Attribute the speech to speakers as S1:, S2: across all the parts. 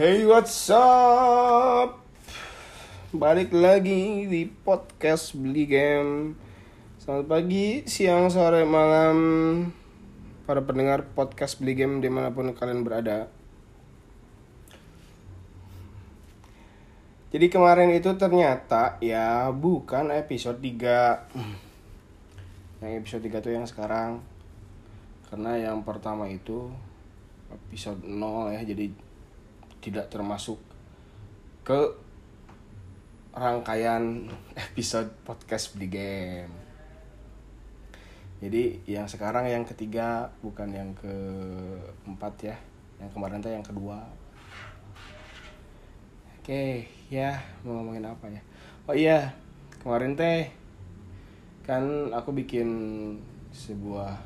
S1: Hey what's up? Balik lagi di podcast Beli Game. Selamat pagi, siang, sore, malam. Para pendengar podcast Beli Game di mana pun kalian berada. Jadi kemarin itu ternyata ya bukan episode 3 Yang episode 3 tuh yang sekarang. Karena yang pertama itu episode 0 ya Jadi tidak termasuk ke rangkaian episode podcast beli game. Jadi yang sekarang yang ketiga bukan yang keempat ya, yang kemarin tuh yang kedua. Oke, ya mau ngomongin apa ya? Oh iya, kemarin teh kan aku bikin sebuah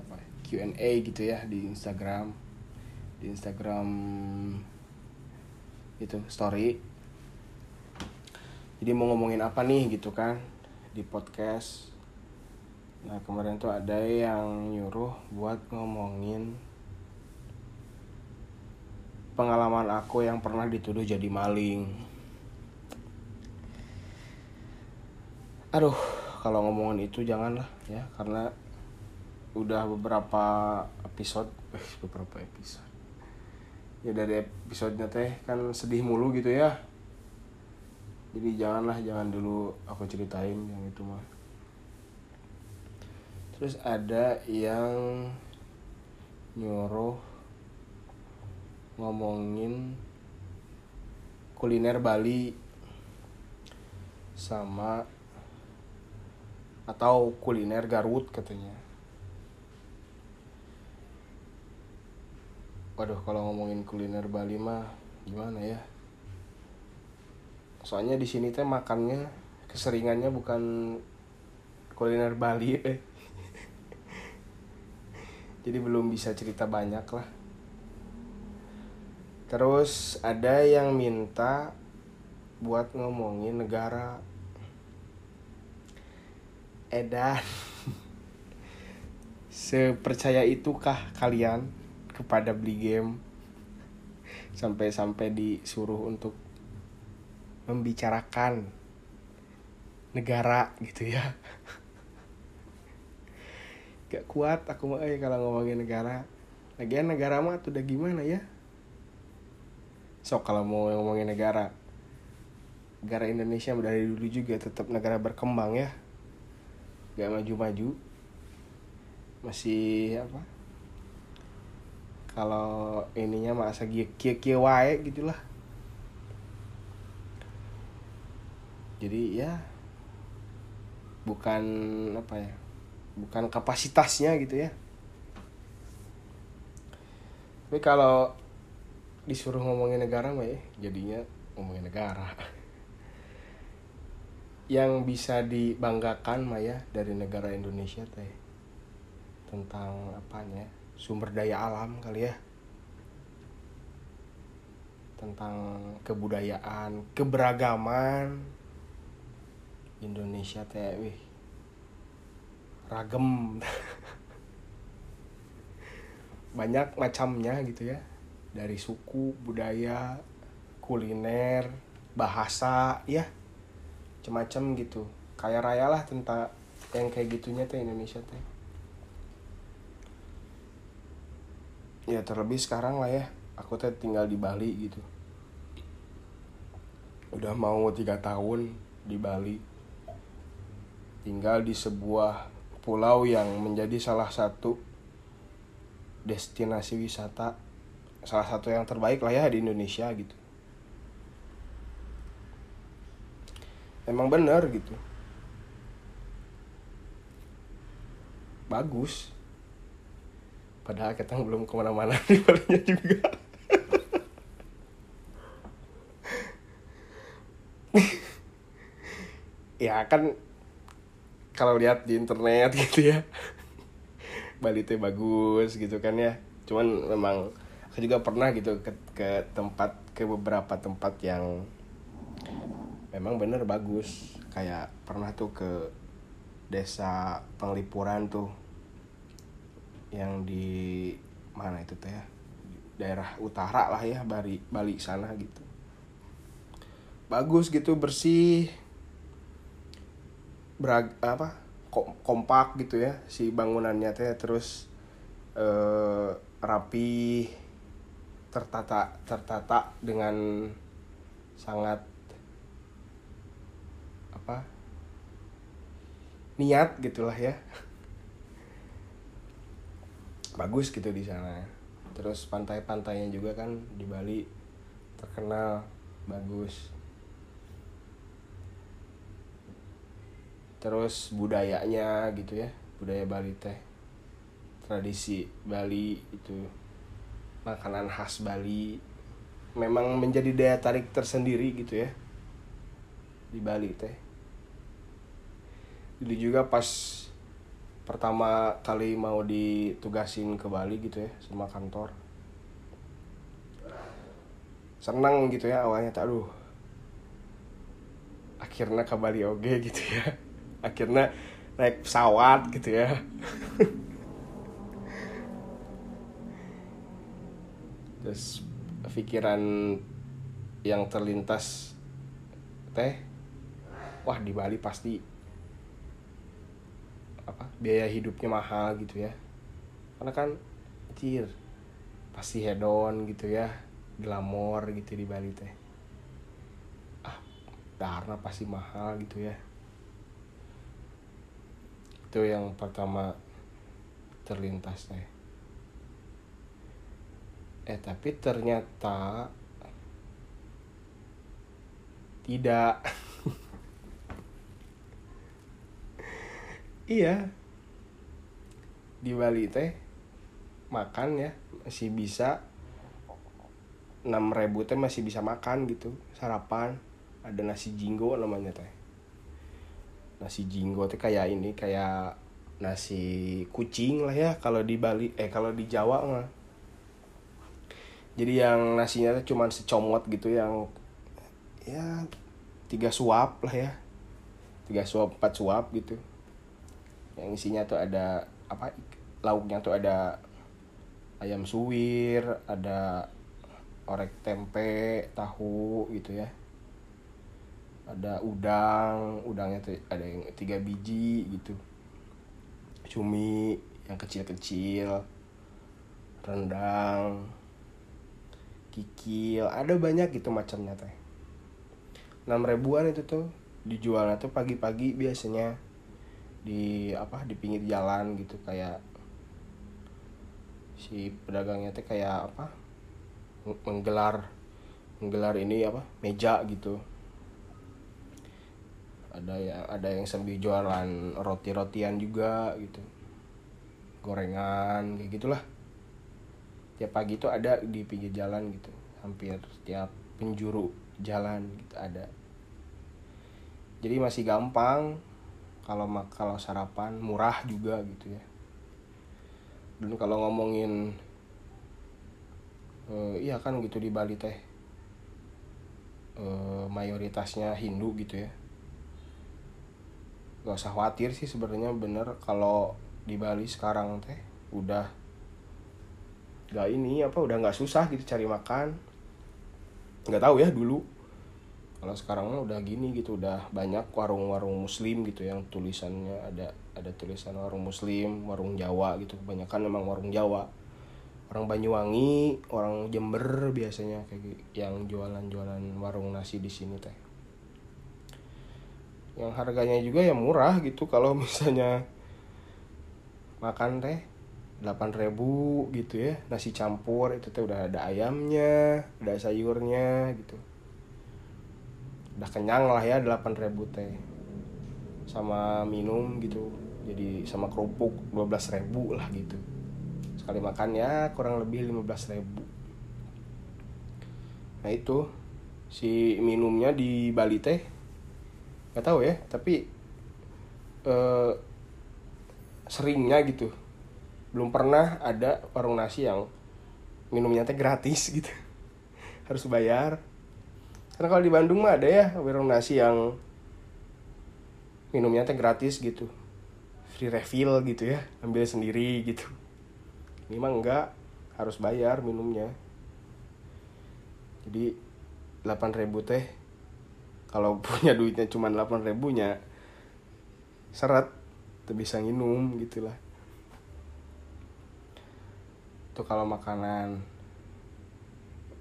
S1: apa ya, Q&A gitu ya di Instagram di Instagram itu story. Jadi mau ngomongin apa nih gitu kan di podcast. Nah kemarin tuh ada yang nyuruh buat ngomongin pengalaman aku yang pernah dituduh jadi maling. Aduh kalau ngomongin itu janganlah ya karena udah beberapa episode eh beberapa episode ya dari episodenya teh kan sedih mulu gitu ya. Jadi janganlah jangan dulu aku ceritain yang itu mah. Terus ada yang nyuruh ngomongin kuliner Bali sama atau kuliner Garut katanya Waduh kalau ngomongin kuliner Bali mah gimana ya? Soalnya di sini teh makannya keseringannya bukan kuliner Bali eh. Jadi belum bisa cerita banyak lah. Terus ada yang minta buat ngomongin negara Edan Sepercaya itukah kalian kepada beli game. Sampai-sampai disuruh untuk membicarakan negara gitu ya. Gak kuat aku mah eh kalau ngomongin negara. Lagian negara mah tuh udah gimana ya? So kalau mau ngomongin negara negara Indonesia dari dulu juga tetap negara berkembang ya. Gak maju-maju. Masih apa kalau ininya masa kia kia wae gitulah. Jadi ya bukan apa ya bukan kapasitasnya gitu ya. Tapi kalau disuruh ngomongin negara mah ya jadinya ngomongin negara. Yang bisa dibanggakan mah ya dari negara Indonesia teh tentang apanya sumber daya alam kali ya. Tentang kebudayaan keberagaman. Indonesia teh ragem. Banyak macamnya gitu ya. Dari suku budaya kuliner bahasa ya. Macam-macam gitu. Kaya raya lah tentang yang kayak gitunya teh Indonesia teh ya terlebih sekarang lah ya. Aku teh tinggal di Bali gitu. Udah mau tiga tahun di Bali. Tinggal di sebuah pulau yang menjadi salah satu destinasi wisata salah satu yang terbaik lah ya di Indonesia gitu. Emang bener gitu. Bagus padahal kita belum ke mana-mana di Balinya juga. Ya kan kalau lihat di internet gitu ya Bali itu bagus gitu kan ya. Cuman memang aku juga pernah gitu ke, ke tempat ke beberapa tempat yang memang bener bagus. Kayak pernah tuh ke desa penglipuran tuh yang di mana itu teh ya? Daerah utara lah ya Bali Bali sana gitu. Bagus gitu bersih berag apa kompak gitu ya si bangunannya teh. Terus eh, rapi tertata tertata dengan sangat apa niat gitulah ya bagus gitu di sana. Terus pantai-pantainya juga kan di Bali terkenal bagus. Terus budayanya gitu ya budaya Bali teh tradisi Bali itu makanan khas Bali memang menjadi daya tarik tersendiri gitu ya di Bali teh. Jadi juga pas pertama kali mau ditugasin ke Bali gitu ya sama kantor. Senang gitu ya awalnya tak aduh akhirnya ke Bali oge gitu ya. Akhirnya naik pesawat gitu ya. Terus pikiran yang terlintas teh wah di Bali pasti apa biaya hidupnya mahal gitu ya. Karena kan cir pasti hedon gitu ya glamor gitu di Bali teh. Ah darna pasti mahal gitu ya. Itu yang pertama terlintas teh. Eh tapi ternyata tidak iya. Di Bali teh makan ya masih bisa. enam ribu teh masih bisa makan gitu sarapan. Ada nasi jinggo namanya teh. Nasi jinggo tuh kayak ini kayak nasi kucing lah ya kalau di Bali eh kalau di Jawa mah. Jadi yang nasinya tuh cuman secomot gitu yang ya tiga suap lah ya. Tiga suap empat suap gitu yang isinya tuh ada apa lauknya tuh ada ayam suwir ada orek tempe tahu gitu ya. Ada udang udangnya tuh ada yang tiga biji gitu. Cumi yang kecil-kecil rendang kikil ada banyak gitu macamnya teh. Enam ribuan itu tuh dijualnya tuh pagi-pagi biasanya di apa di pinggir jalan gitu kayak si pedagangnya tuh kayak apa menggelar menggelar ini apa meja gitu. Ada yang ada yang sambil jualan roti-rotian juga gitu. Gorengan kayak gitulah. Tiap pagi itu ada di pinggir jalan gitu. Hampir tiap penjuru jalan gitu ada. Jadi masih gampang kalau kalau sarapan murah juga gitu ya. Dan kalau ngomongin uh, iya kan gitu di Bali teh uh, mayoritasnya Hindu gitu ya. Gak usah khawatir sih sebenarnya bener kalau di Bali sekarang teh udah gak ini apa udah nggak susah gitu cari makan. Nggak tahu ya dulu kalau sekarang mah udah gini gitu udah banyak warung-warung muslim gitu yang tulisannya ada ada tulisan warung muslim warung Jawa gitu. Kebanyakan memang warung Jawa. Orang Banyuwangi orang Jember biasanya kayak yang jualan-jualan warung nasi di sini teh. Yang harganya juga ya murah gitu kalau misalnya makan teh 8000 gitu ya. Nasi campur itu teh udah ada ayamnya ada sayurnya gitu udah kenyang lah ya 8000 teh. Sama minum gitu jadi sama kerupuk 12000 lah gitu. Sekali makan ya kurang lebih 15000 nah itu. Si minumnya di Bali teh nggak tahu ya tapi eh, seringnya gitu. Belum pernah ada warung nasi yang minumnya teh gratis gitu. Harus bayar karena kalau di Bandung mah ada ya warung nasi yang minumnya teh gratis gitu. Free refill gitu ya ambil sendiri gitu. Ini mah enggak harus bayar minumnya. Jadi 8000 teh kalau punya duitnya cuma 8000 nya seret tuh bisa nginum gitulah itu kalau makanan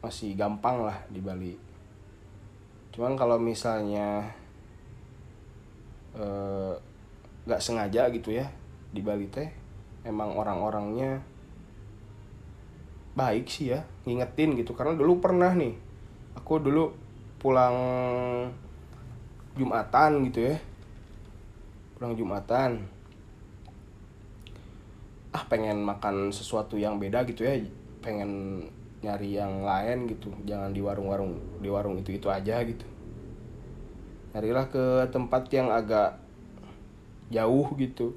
S1: masih gampang lah di Bali cuman kalau misalnya eh, nggak sengaja gitu ya di Bali teh emang orang-orangnya baik sih ya ngingetin gitu. Karena dulu pernah nih aku dulu pulang jumatan gitu ya. Pulang jumatan. Ah pengen makan sesuatu yang beda gitu ya pengen nyari yang lain gitu. Jangan di warung-warung di warung itu itu aja gitu. Nyarilah ke tempat yang agak jauh gitu.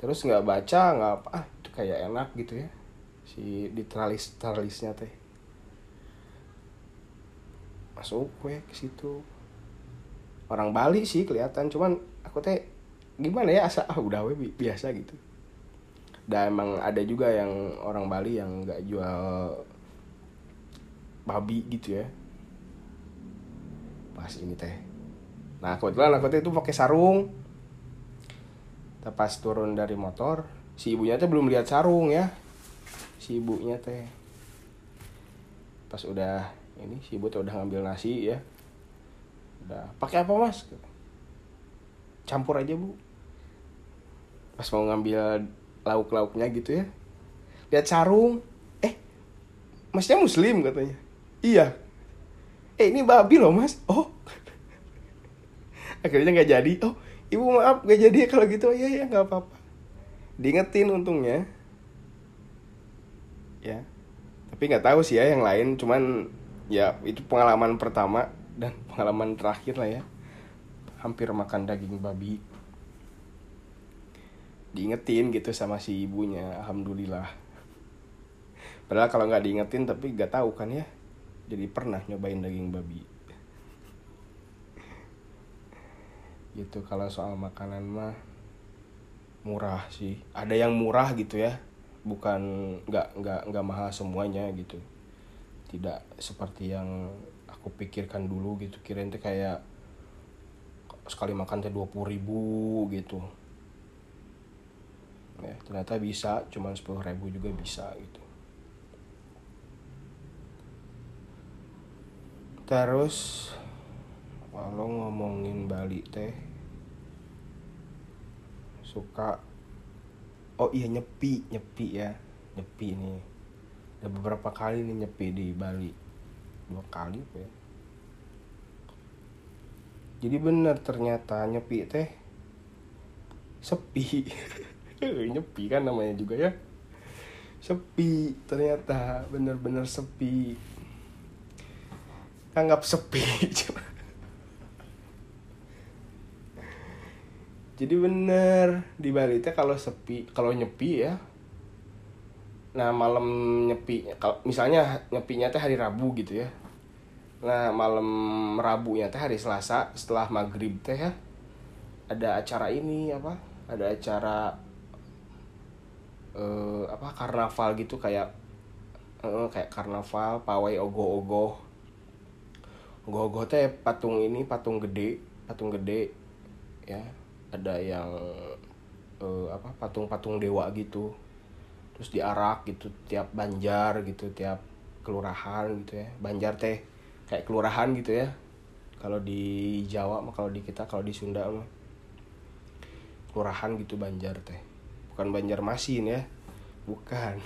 S1: Terus nggak baca nggak apa ah itu kayak enak gitu ya. Si di tralis tralisnya teh. Masuk gue ke situ. Orang Bali sih kelihatan cuman aku teh gimana ya asa ah udah we biasa gitu dan emang ada juga yang orang Bali yang nggak jual babi gitu ya. Pas ini teh. Nah kebetulan aku teh itu pakai sarung. Pas turun dari motor si ibunya teh belum lihat sarung ya. Si ibunya teh. Pas udah ini si ibu tuh udah ngambil nasi ya. Udah pakai apa mas? Campur aja bu. Pas mau ngambil lauk-lauknya gitu ya. Lihat sarung. Eh masnya muslim katanya. Iya. Eh ini babi loh mas. Oh. Akhirnya nggak jadi. Oh ibu maaf nggak jadi ya kalau gitu. Iya ya nggak apa-apa. Diingetin untungnya. Ya. Tapi nggak tahu sih ya yang lain. Cuman ya itu pengalaman pertama dan pengalaman terakhir lah ya. Hampir makan daging babi diingetin gitu sama si ibunya alhamdulillah. Padahal kalau nggak diingetin tapi nggak tahu kan ya jadi pernah nyobain daging babi. Gitu kalau soal makanan mah murah sih. Ada yang murah gitu ya bukan nggak nggak nggak mahal semuanya gitu. Tidak seperti yang aku pikirkan dulu gitu. Kirain tuh kayak sekali makan teh dua puluh ribu gitu ya. Ternyata bisa cuman sepuluh ribu juga bisa gitu. Terus kalau ngomongin Bali teh suka oh iya nyepi nyepi ya. Nyepi nih. Ada beberapa kali nih nyepi di Bali. Dua kali ya? Jadi bener ternyata nyepi teh sepi nyepi kan namanya juga ya. Sepi ternyata bener-bener sepi. Anggap sepi jadi bener di Bali teh kalau sepi kalau nyepi ya. Nah malam nyepi kalau misalnya nyepinya teh hari Rabu gitu ya. Nah malam Rabunya teh hari Selasa setelah maghrib teh ya. Ada acara ini apa ada acara uh, apa karnaval gitu kayak uh, kayak karnaval pawai ogoh-ogoh. Ogoh-ogoh teh patung ini patung gede patung gede ya. Ada yang uh, apa patung-patung dewa gitu. Terus diarak gitu tiap banjar gitu tiap kelurahan gitu ya. Banjar teh kayak kelurahan gitu ya. Kalau di Jawa mah kalau di kita kalau di Sunda mah kelurahan gitu banjar teh bukan Banjarmasin ya. Bukan.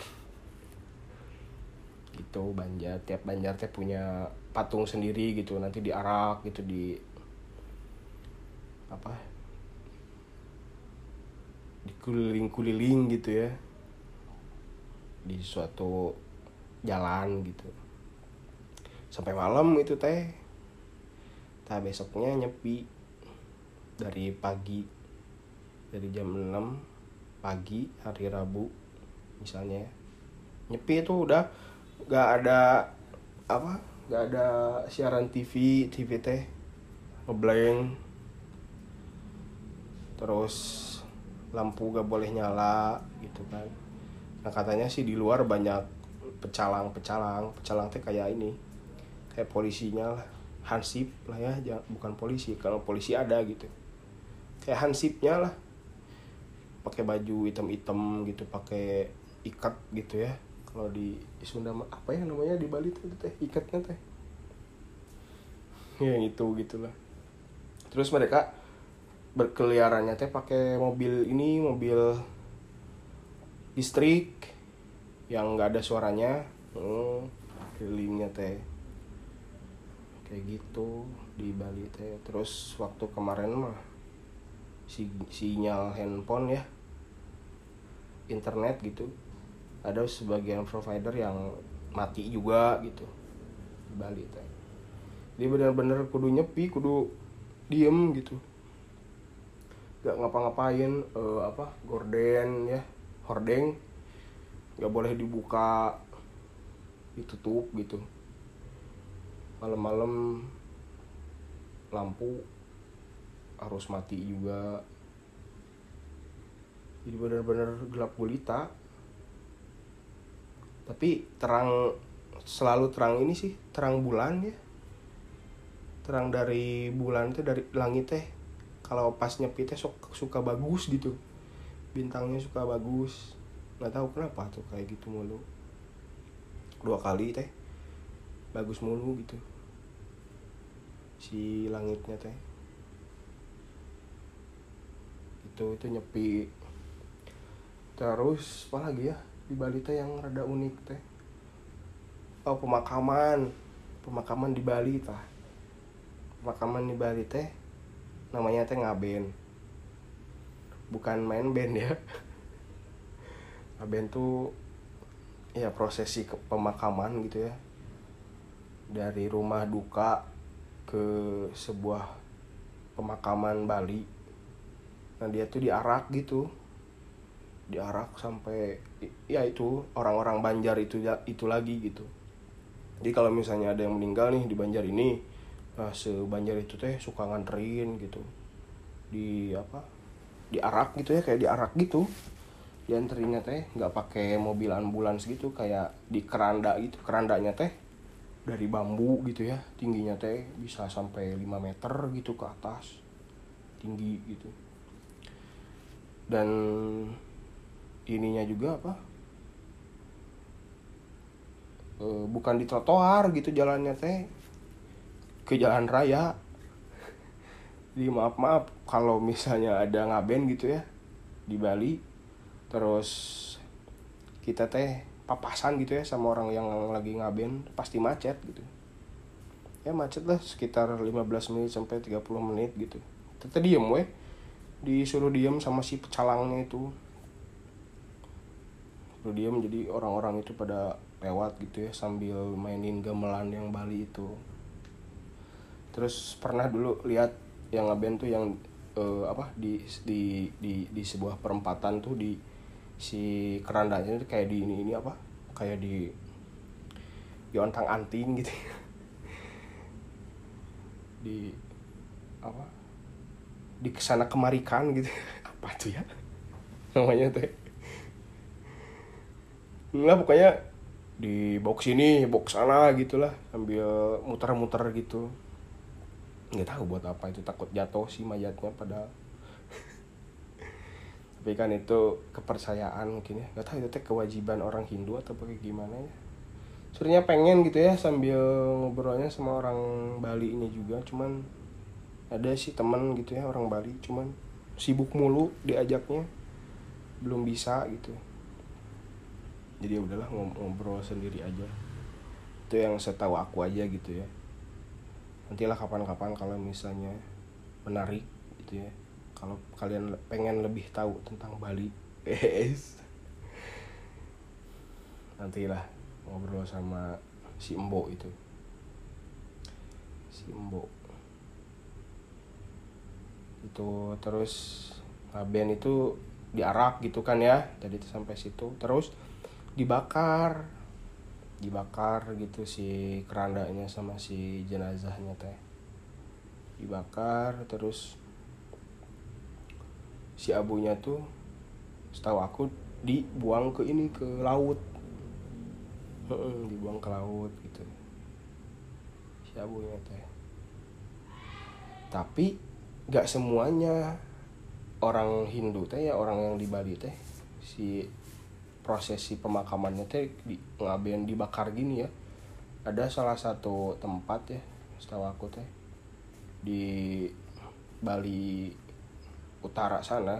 S1: Gitu Banjar. Tiap Banjar teh punya patung sendiri gitu. Nanti diarak gitu di apa? Dikeliling-keliling gitu ya. Di suatu jalan gitu. Sampai malam itu teh. Tak besoknya nyepi. Dari pagi. Dari jam 6 pagi hari Rabu misalnya. Ya. nyepi itu udah gak ada apa gak ada siaran TV TV teh ngeblank. Terus lampu gak boleh nyala gitu kan. Nah katanya sih di luar banyak pecalang pecalang pecalang teh kayak ini kayak polisinya lah. Hansip lah ya bukan polisi. Kalau polisi ada gitu. Kayak hansipnya lah pakai baju hitam-hitam gitu pakai ikat gitu ya. Kalau di Sunda apa ya namanya di Bali tuh teh ikatnya teh. Ya itu gitulah. Terus mereka berkeliarannya teh pakai mobil ini mobil listrik yang nggak ada suaranya. Hmm, kelilingnya teh kayak gitu di Bali teh. Terus waktu kemarin mah si sinyal handphone ya internet gitu ada sebagian provider yang mati juga gitu di Bali teh. Dia benar-benar kudu nyepi kudu diem gitu. Gak ngapa-ngapain eh, apa gorden ya hordeng. Nggak boleh dibuka ditutup gitu. Malam-malam lampu harus mati juga jadi benar-benar gelap gulita. Tapi terang selalu terang ini sih terang bulan ya. Terang dari bulan teh dari langit teh. Kalau pas nyepi teh suka, suka bagus gitu. Bintangnya suka bagus. Nggak tahu kenapa tuh kayak gitu mulu. Dua kali teh bagus mulu gitu. Si langitnya teh. Itu itu nyepi terus apa lagi ya? Di Bali teh yang rada unik teh. Oh pemakaman. Pemakaman di Bali tah. Pemakaman di Bali teh namanya teh ngaben. Bukan main band ya. Ngaben tuh ya prosesi ke pemakaman gitu ya. Dari rumah duka ke sebuah pemakaman Bali. Nah dia tuh diarak gitu diarak sampai ya itu orang-orang Banjar itu ya, itu lagi gitu. Jadi kalau misalnya ada yang meninggal nih di Banjar ini nah sebanjar itu teh suka nganterin gitu. Di apa? Diarak gitu ya kayak diarak gitu. Dianterinnya teh nggak pakai mobil ambulans gitu kayak di keranda gitu. Kerandanya teh dari bambu gitu ya tingginya teh bisa sampai 5 meter gitu ke atas. Tinggi gitu. Dan ininya juga apa? E, bukan di trotoar gitu jalannya teh. Ke jalan raya. Jadi maaf maaf kalau misalnya ada ngaben gitu ya di Bali. Terus kita teh papasan gitu ya sama orang yang lagi ngaben pasti macet gitu. Ya macet lah sekitar 15 menit sampai 30 menit gitu. Tetep diem weh. Disuruh diem sama si pecalangnya itu suruh diem jadi orang-orang itu pada lewat gitu ya sambil mainin gamelan yang Bali itu. Terus pernah dulu lihat yang ngaben tuh yang eh, apa di di di di sebuah perempatan tuh di si kerandanya tuh kayak di ini ini apa kayak di di ontang anting gitu di apa di ke sana kemarikan gitu. Apa tuh ya? Namanya teh nggak pokoknya di box ini box sana gitulah sambil muter-muter gitu. Nggak tahu buat apa itu takut jatuh sih mayatnya padahal. Tapi kan itu kepercayaan mungkin ya. Nggak tahu itu teh kewajiban orang Hindu atau pakai gimana ya. Sebenarnya pengen gitu ya sambil ngobrolnya sama orang Bali ini juga cuman ada sih teman gitu ya orang Bali cuman sibuk mulu diajaknya. Belum bisa gitu jadi ya udahlah ngobrol sendiri aja. Itu yang setahu aku aja gitu ya. Nantilah kapan-kapan kalau misalnya menarik gitu ya. Kalau kalian pengen lebih tahu tentang Bali es nantilah ngobrol sama si Embo itu. Si Embo itu terus ngaben itu diarak gitu kan ya. Jadi sampai situ. Terus dibakar. Dibakar gitu si kerandanya sama si jenazahnya teh. Dibakar terus si abunya tuh setahu aku dibuang ke ini ke laut. Dibuang ke laut gitu. Si abunya teh. Tapi nggak semuanya orang Hindu teh ya orang yang di Bali teh si prosesi pemakamannya teh di ngaben dibakar gini ya. Ada salah satu tempat ya setahu aku teh di Bali utara sana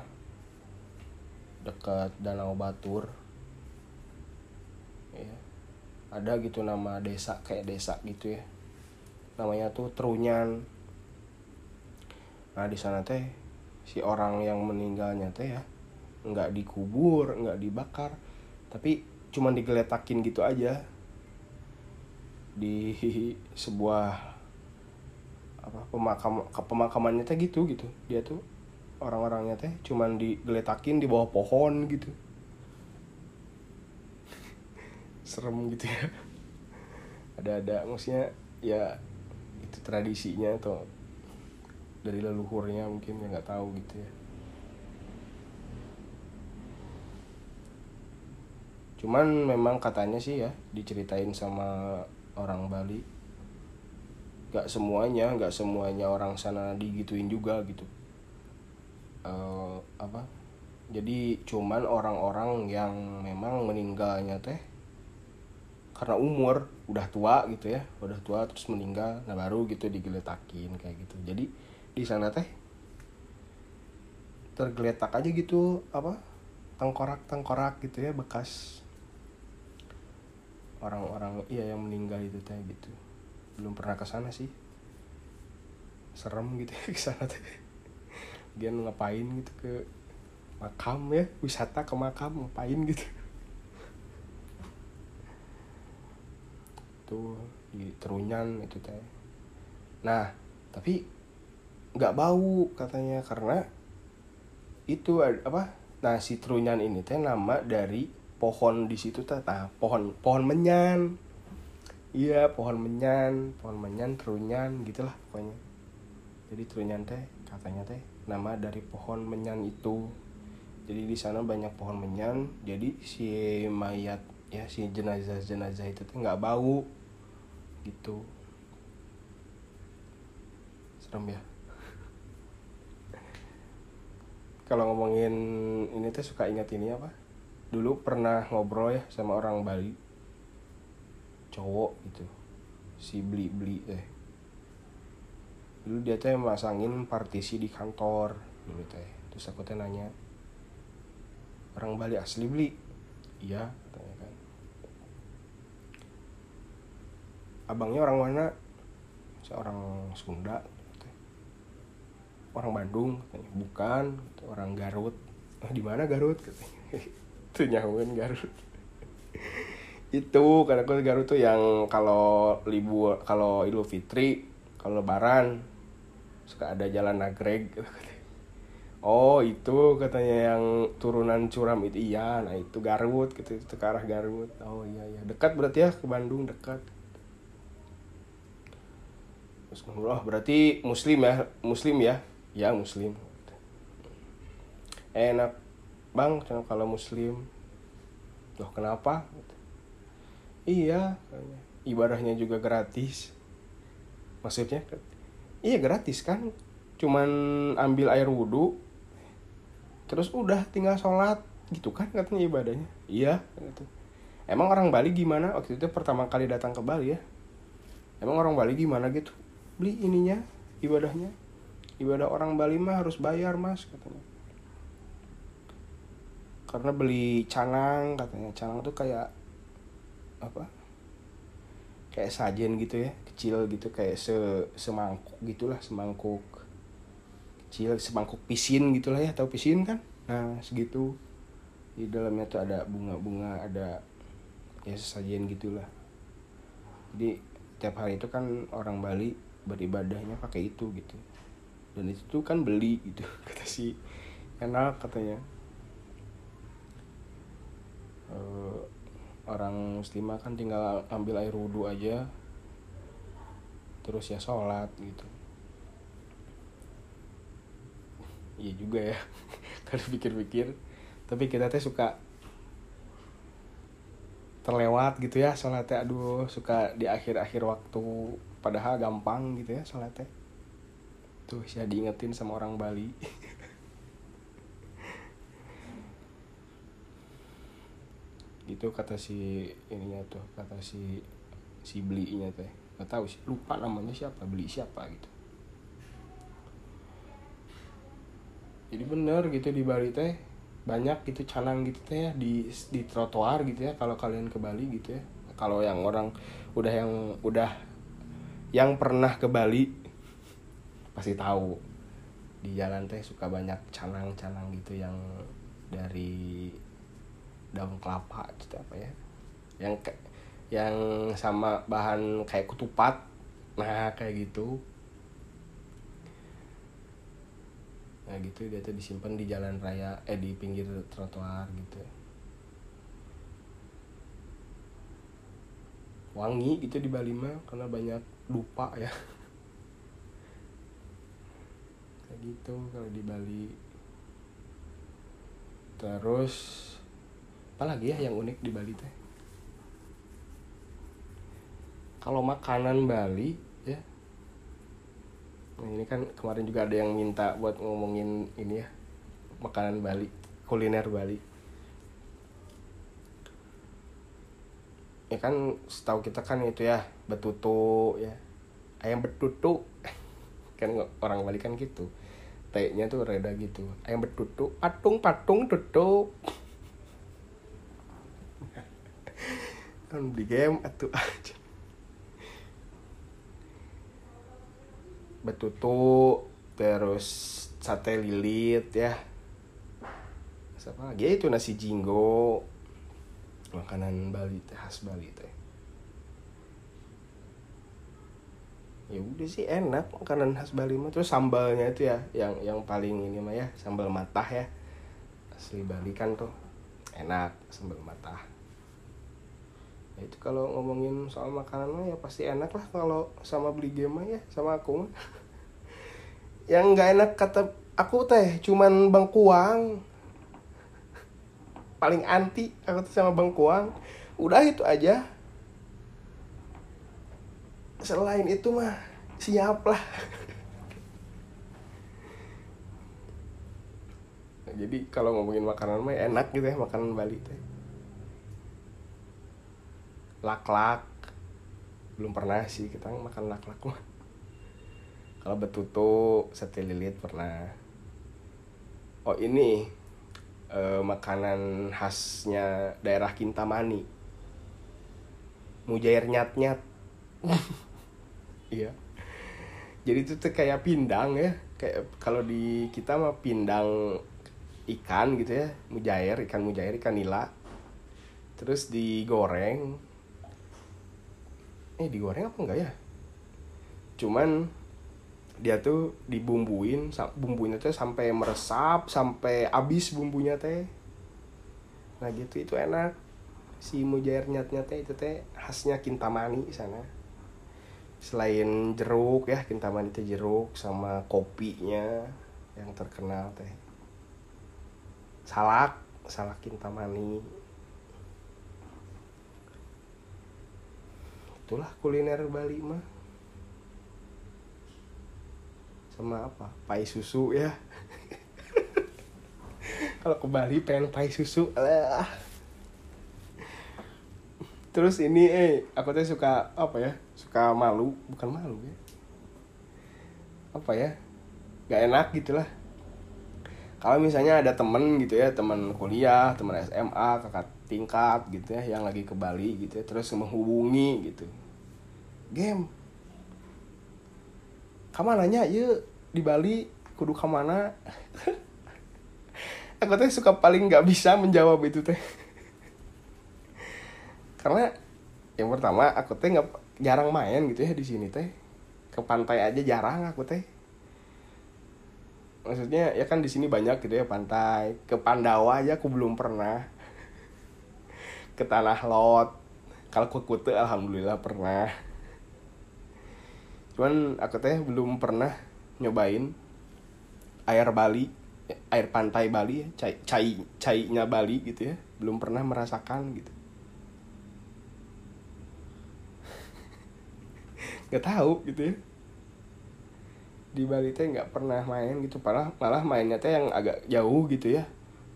S1: dekat Danau Batur. Ya ada gitu nama desa kayak desa gitu ya. Namanya tuh Trunyan. Nah di sana teh si orang yang meninggalnya teh ya nggak dikubur nggak dibakar tapi cuman digeletakin gitu aja. Di sebuah apa pemakam pemakamannya teh gitu gitu. Dia tuh orang-orangnya teh cuman digeletakin di bawah pohon gitu. Serem gitu ya. Ada-ada maksudnya ya itu tradisinya atau dari leluhurnya mungkin ya nggak tahu gitu ya cuman memang katanya sih ya diceritain sama orang Bali nggak semuanya nggak semuanya orang sana digituin juga gitu. Eh, apa? Jadi cuman orang-orang yang memang meninggalnya teh karena umur udah tua gitu ya udah tua terus meninggal nah baru gitu digeletakin kayak gitu. Jadi di sana teh tergeletak aja gitu apa? Tengkorak tengkorak gitu ya bekas orang-orang iya yang meninggal itu teh gitu. Belum pernah ke sana sih. Serem gitu ya ke sana teh. Dia ngapain gitu ke makam ya wisata ke makam ngapain gitu. Tuh di terunyan itu teh. Nah tapi nggak bau katanya karena itu apa? Nah si terunyan ini teh nama dari pohon di situ teh nah, pohon pohon menyan. Iya pohon menyan pohon menyan terunyan gitulah pokoknya. Jadi terunyan teh katanya teh nama dari pohon menyan itu. Jadi di sana banyak pohon menyan jadi si mayat ya si jenazah jenazah itu tuh nggak bau gitu. Serem ya. Kalau ngomongin ini tuh suka ingat ini apa dulu pernah ngobrol ya sama orang Bali. Cowok gitu. Si beli beli eh. Dulu dia teh masangin partisi di kantor dulu teh terus aku teh nanya orang Bali asli beli iya katanya kan. Abangnya orang mana? Seorang Sunda teh. orang Bandung katanya. Bukan orang Garut. "Ah, di mana Garut? katanya itu nyahuin Garut. Itu karena aku Garut tuh yang kalau libur kalau Idul Fitri kalau Lebaran suka ada jalan nagreg oh itu katanya yang turunan curam itu. Iya nah itu Garut gitu. Itu ke arah Garut. Oh iya iya. Dekat berarti ya ke Bandung dekat. Oh berarti Muslim ya? Muslim ya? Ya Muslim. Enak bang kalau Muslim. Loh kenapa? Iya ibadahnya juga gratis. Maksudnya iya gratis kan? Cuman ambil air wudhu terus udah tinggal sholat. Gitu kan katanya ibadahnya? Iya gitu. emang orang Bali gimana? Waktu itu pertama kali datang ke Bali ya. Emang orang Bali gimana gitu? Beli ininya ibadahnya. Ibadah orang Bali mah harus bayar mas katanya karena beli canang katanya. Canang tuh kayak apa? Kayak sajen gitu ya kecil gitu kayak se semangkuk gitulah semangkuk kecil semangkuk pisin gitulah ya. Tahu pisin kan? Nah segitu. Di dalamnya tuh ada bunga-bunga ada ya sajian gitulah. Jadi tiap hari itu kan orang Bali beribadahnya pakai itu gitu. Dan itu tuh kan beli gitu kata si enak katanya Eh, orang muslimah kan tinggal ambil air wudhu aja terus ya sholat gitu. Iya juga ya kalau pikir-pikir tapi kita teh suka terlewat gitu ya sholatnya aduh suka di akhir-akhir waktu padahal gampang gitu ya sholatnya tuh saya diingetin sama orang Bali gitu kata si ininya tuh kata si si belinya teh. Nggak tahu sih lupa namanya siapa beli siapa gitu. Jadi bener gitu di Bali teh banyak gitu canang gitu teh ya di di trotoar gitu ya kalau kalian ke Bali gitu ya. Kalau yang orang udah yang udah yang pernah ke Bali pasti tahu. Di jalan teh suka banyak canang-canang gitu yang dari daun kelapa gitu apa ya. Yang kayak yang sama bahan kayak ketupat. Nah kayak gitu. Nah gitu dia tuh disimpan di jalan raya eh di pinggir trotoar gitu. Wangi gitu di Bali mah karena banyak lupa ya. Kayak gitu kalau di Bali. Terus apa lagi ya yang unik di Bali teh? Kalau makanan Bali ya. Nah ini kan kemarin juga ada yang minta buat ngomongin ini ya makanan Bali kuliner Bali. Ya kan setahu kita kan itu ya betutu ya. Ayam betutu. Kan orang Bali kan gitu. T-nya tuh reda gitu. Ayam betutu patung patung tutup kan di game atuh. Aja betutu terus sate lilit ya. Apa lagi? Ya itu nasi jinggo. Makanan Bali teh khas Bali teh. Ya udah sih enak makanan khas Bali mah. Terus sambalnya itu ya yang yang paling ini mah ya sambal matah ya. Asli Bali kan tuh enak sambal matah itu kalau ngomongin soal makanan mah ya pasti enak lah kalau sama beli game mah ya sama aku yang nggak enak kata aku teh cuman bangkuang paling anti aku tuh sama bangkuang udah itu aja. Selain itu mah siap lah. Jadi kalau ngomongin makanan mah enak gitu ya makanan Bali teh lak-lak. Belum pernah sih kita makan lak-lak mah. Kalau betutu sate lilit pernah. Oh ini eh, makanan khasnya daerah Kintamani. Mujair nyat-nyat. Iya. Jadi itu tuh kayak pindang ya. Kayak kalau di kita mah pindang ikan gitu ya. Mujair ikan mujair ikan nila. Terus digoreng eh digoreng apa enggak ya? Cuman dia tuh dibumbuin bumbunya tuh sampai meresap sampai habis bumbunya teh. Nah gitu itu enak. Si mujair nyatnya teh itu teh khasnya kintamani sana. Selain jeruk ya kintamani teh jeruk sama kopinya yang terkenal teh. Salak salak kintamani itulah kuliner Bali mah. Sama apa? Pai susu ya. Kalau ke Bali pengen pai susu lah. Terus ini eh aku tuh suka apa ya? Suka malu bukan malu ya. Apa ya? Gak enak gitulah. Kalau misalnya ada temen gitu ya teman kuliah teman SMA kakak tingkat gitu ya yang lagi ke Bali gitu ya terus menghubungi gitu. Game kamananya yuk di Bali kudu kamana aku teh suka paling nggak bisa menjawab itu teh. Karena yang pertama aku teh nggak jarang main gitu ya di sini teh. Ke pantai aja jarang aku teh. Maksudnya ya kan di sini banyak gitu ya pantai. Ke Pandawa aja aku belum pernah ke tanah laut kalau ke kute alhamdulillah pernah. Cuman aku teh belum pernah nyobain air Bali air pantai Bali ya cai cai nya Bali gitu ya. Belum pernah merasakan gitu. Nggak tahu gitu ya. Di Bali teh nggak pernah main gitu. Malah malah mainnya teh yang agak jauh gitu ya.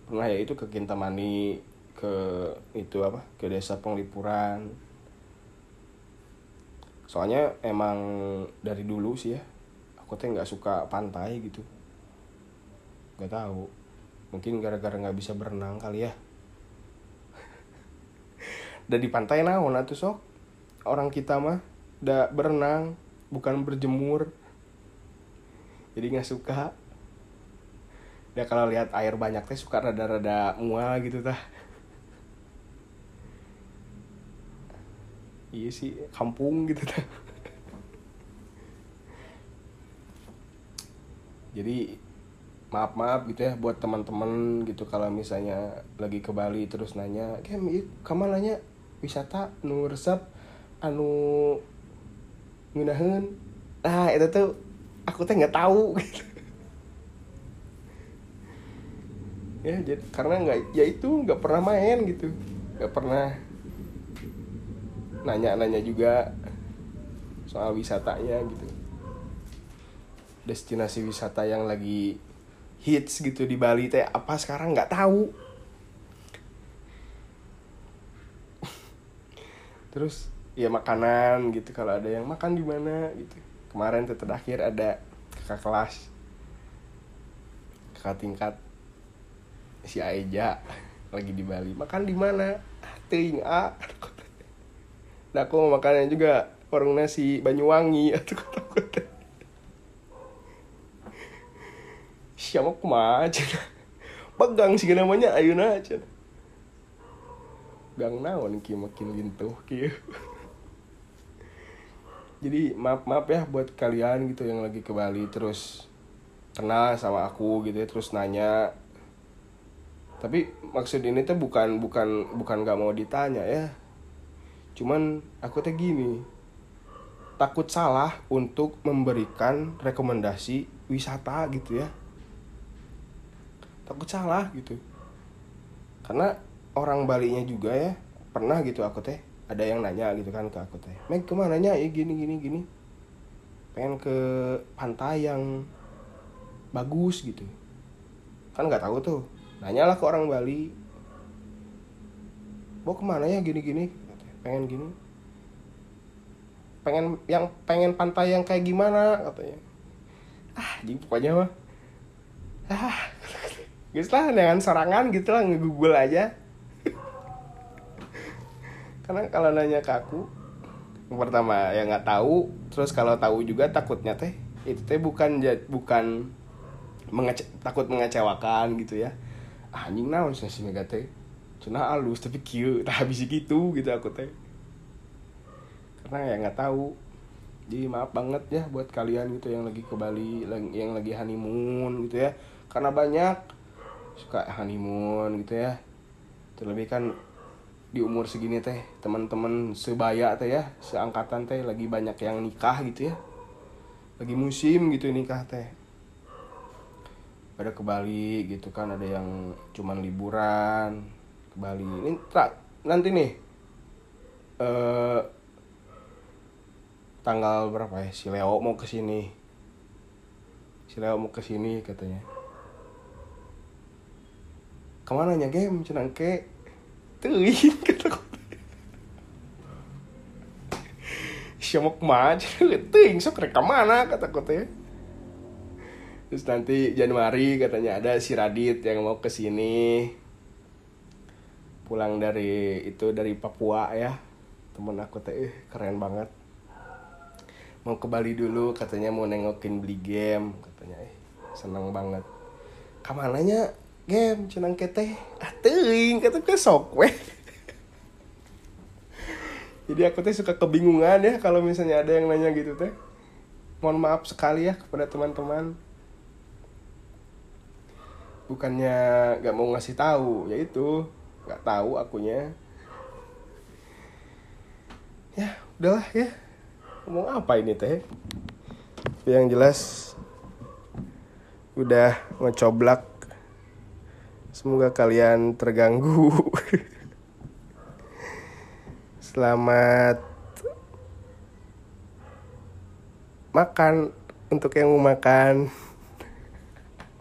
S1: Pernah ya itu ke Kintamani ke itu apa ke desa Penglipuran. Soalnya emang dari dulu sih ya aku teh nggak suka pantai gitu. Nggak tahu mungkin gara-gara nggak bisa berenang kali ya. Dan di pantai naon atuh sok? Orang kita mah udah berenang bukan berjemur. Jadi nggak suka. Ya kalau lihat air banyak teh suka rada-rada mual gitu tah iya sih kampung gitu tah jadi maaf maaf gitu ya buat teman-teman gitu kalau misalnya lagi ke Bali terus nanya kem kamu nanya? Wisata nu resep anu ngunaheun ah itu tuh aku teh nggak tahu gitu. Ya jadi karena nggak ya itu nggak pernah main gitu. Nggak pernah nanya-nanya juga soal wisatanya gitu. Destinasi wisata yang lagi hits gitu di Bali teh apa sekarang nggak tahu. Terus ya makanan gitu kalau ada yang makan di mana gitu. Kemarin tuh terakhir ada kakak kelas. Kakak tingkat si Aeja lagi di Bali. Makan di mana? Ting a nah aku mau makannya juga warung nasi Banyuwangi. Atau kota kota siapa kumaha pegang sih namanya ayuna aja. Gang naon ki makin lintuh ki. Jadi maaf maaf ya buat kalian gitu yang lagi ke Bali terus kenal sama aku gitu ya terus nanya. Tapi maksud ini tuh bukan bukan bukan gak mau ditanya ya cuman aku tuh gini takut salah untuk memberikan rekomendasi wisata gitu ya. Takut salah gitu. Karena orang Balinya juga ya pernah gitu aku teh ada yang nanya gitu kan ke aku teh Meg ke mana nya? Ya gini gini gini. Pengen ke pantai yang bagus gitu. Kan nggak tahu tuh. Nanya lah ke orang Bali mau ke mana ya gini gini pengen gini. Pengen yang pengen pantai yang kayak gimana katanya. Ah jadi pokoknya mah. Ah gitu lah dengan serangan gitu lah ngegoogle aja. Karena kalau nanya ke aku yang pertama ya nggak tahu. Terus kalau tahu juga takutnya teh itu teh bukan bukan mengece takut mengecewakan gitu ya. Ah, anjing naon sih si mega teh cina halus tapi kieu tak habis gitu gitu aku teh. Karena ya nggak tahu. Jadi maaf banget ya buat kalian gitu yang lagi ke Bali yang lagi honeymoon gitu ya. Karena banyak suka honeymoon gitu ya. Terlebih kan di umur segini teh teman-teman sebaya teh ya seangkatan teh lagi banyak yang nikah gitu ya. Lagi musim gitu nikah teh. Pada ke Bali gitu kan ada yang cuman liburan ke Bali. Ini tak nanti nih eh tanggal berapa ya? Si Leo mau ke sini. Si Leo mau ke sini katanya. Ke mana nya game cenang ke? Teuing kata siapa ke mana teuing sok rek mana kata kota ya. Terus nanti Januari katanya ada si Radit yang mau ke sini pulang dari itu dari Papua ya. Temen aku teh eh, keren banget. Mau ke Bali dulu katanya mau nengokin beli game katanya eh seneng banget. Kamananya game cenang kete ah kata kesok weh jadi aku teh suka kebingungan ya kalau misalnya ada yang nanya gitu teh. Mohon maaf sekali ya kepada teman-teman. Bukannya nggak mau ngasih tahu ya itu nggak tahu akunya. Ya udahlah ya. Ngomong apa ini teh? Yang jelas udah ngecoblak. Semoga kalian terganggu. Selamat makan. Untuk yang mau makan.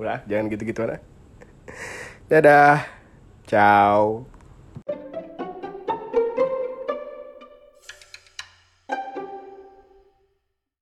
S1: Udah jangan gitu-gitu lah dadah Ciao.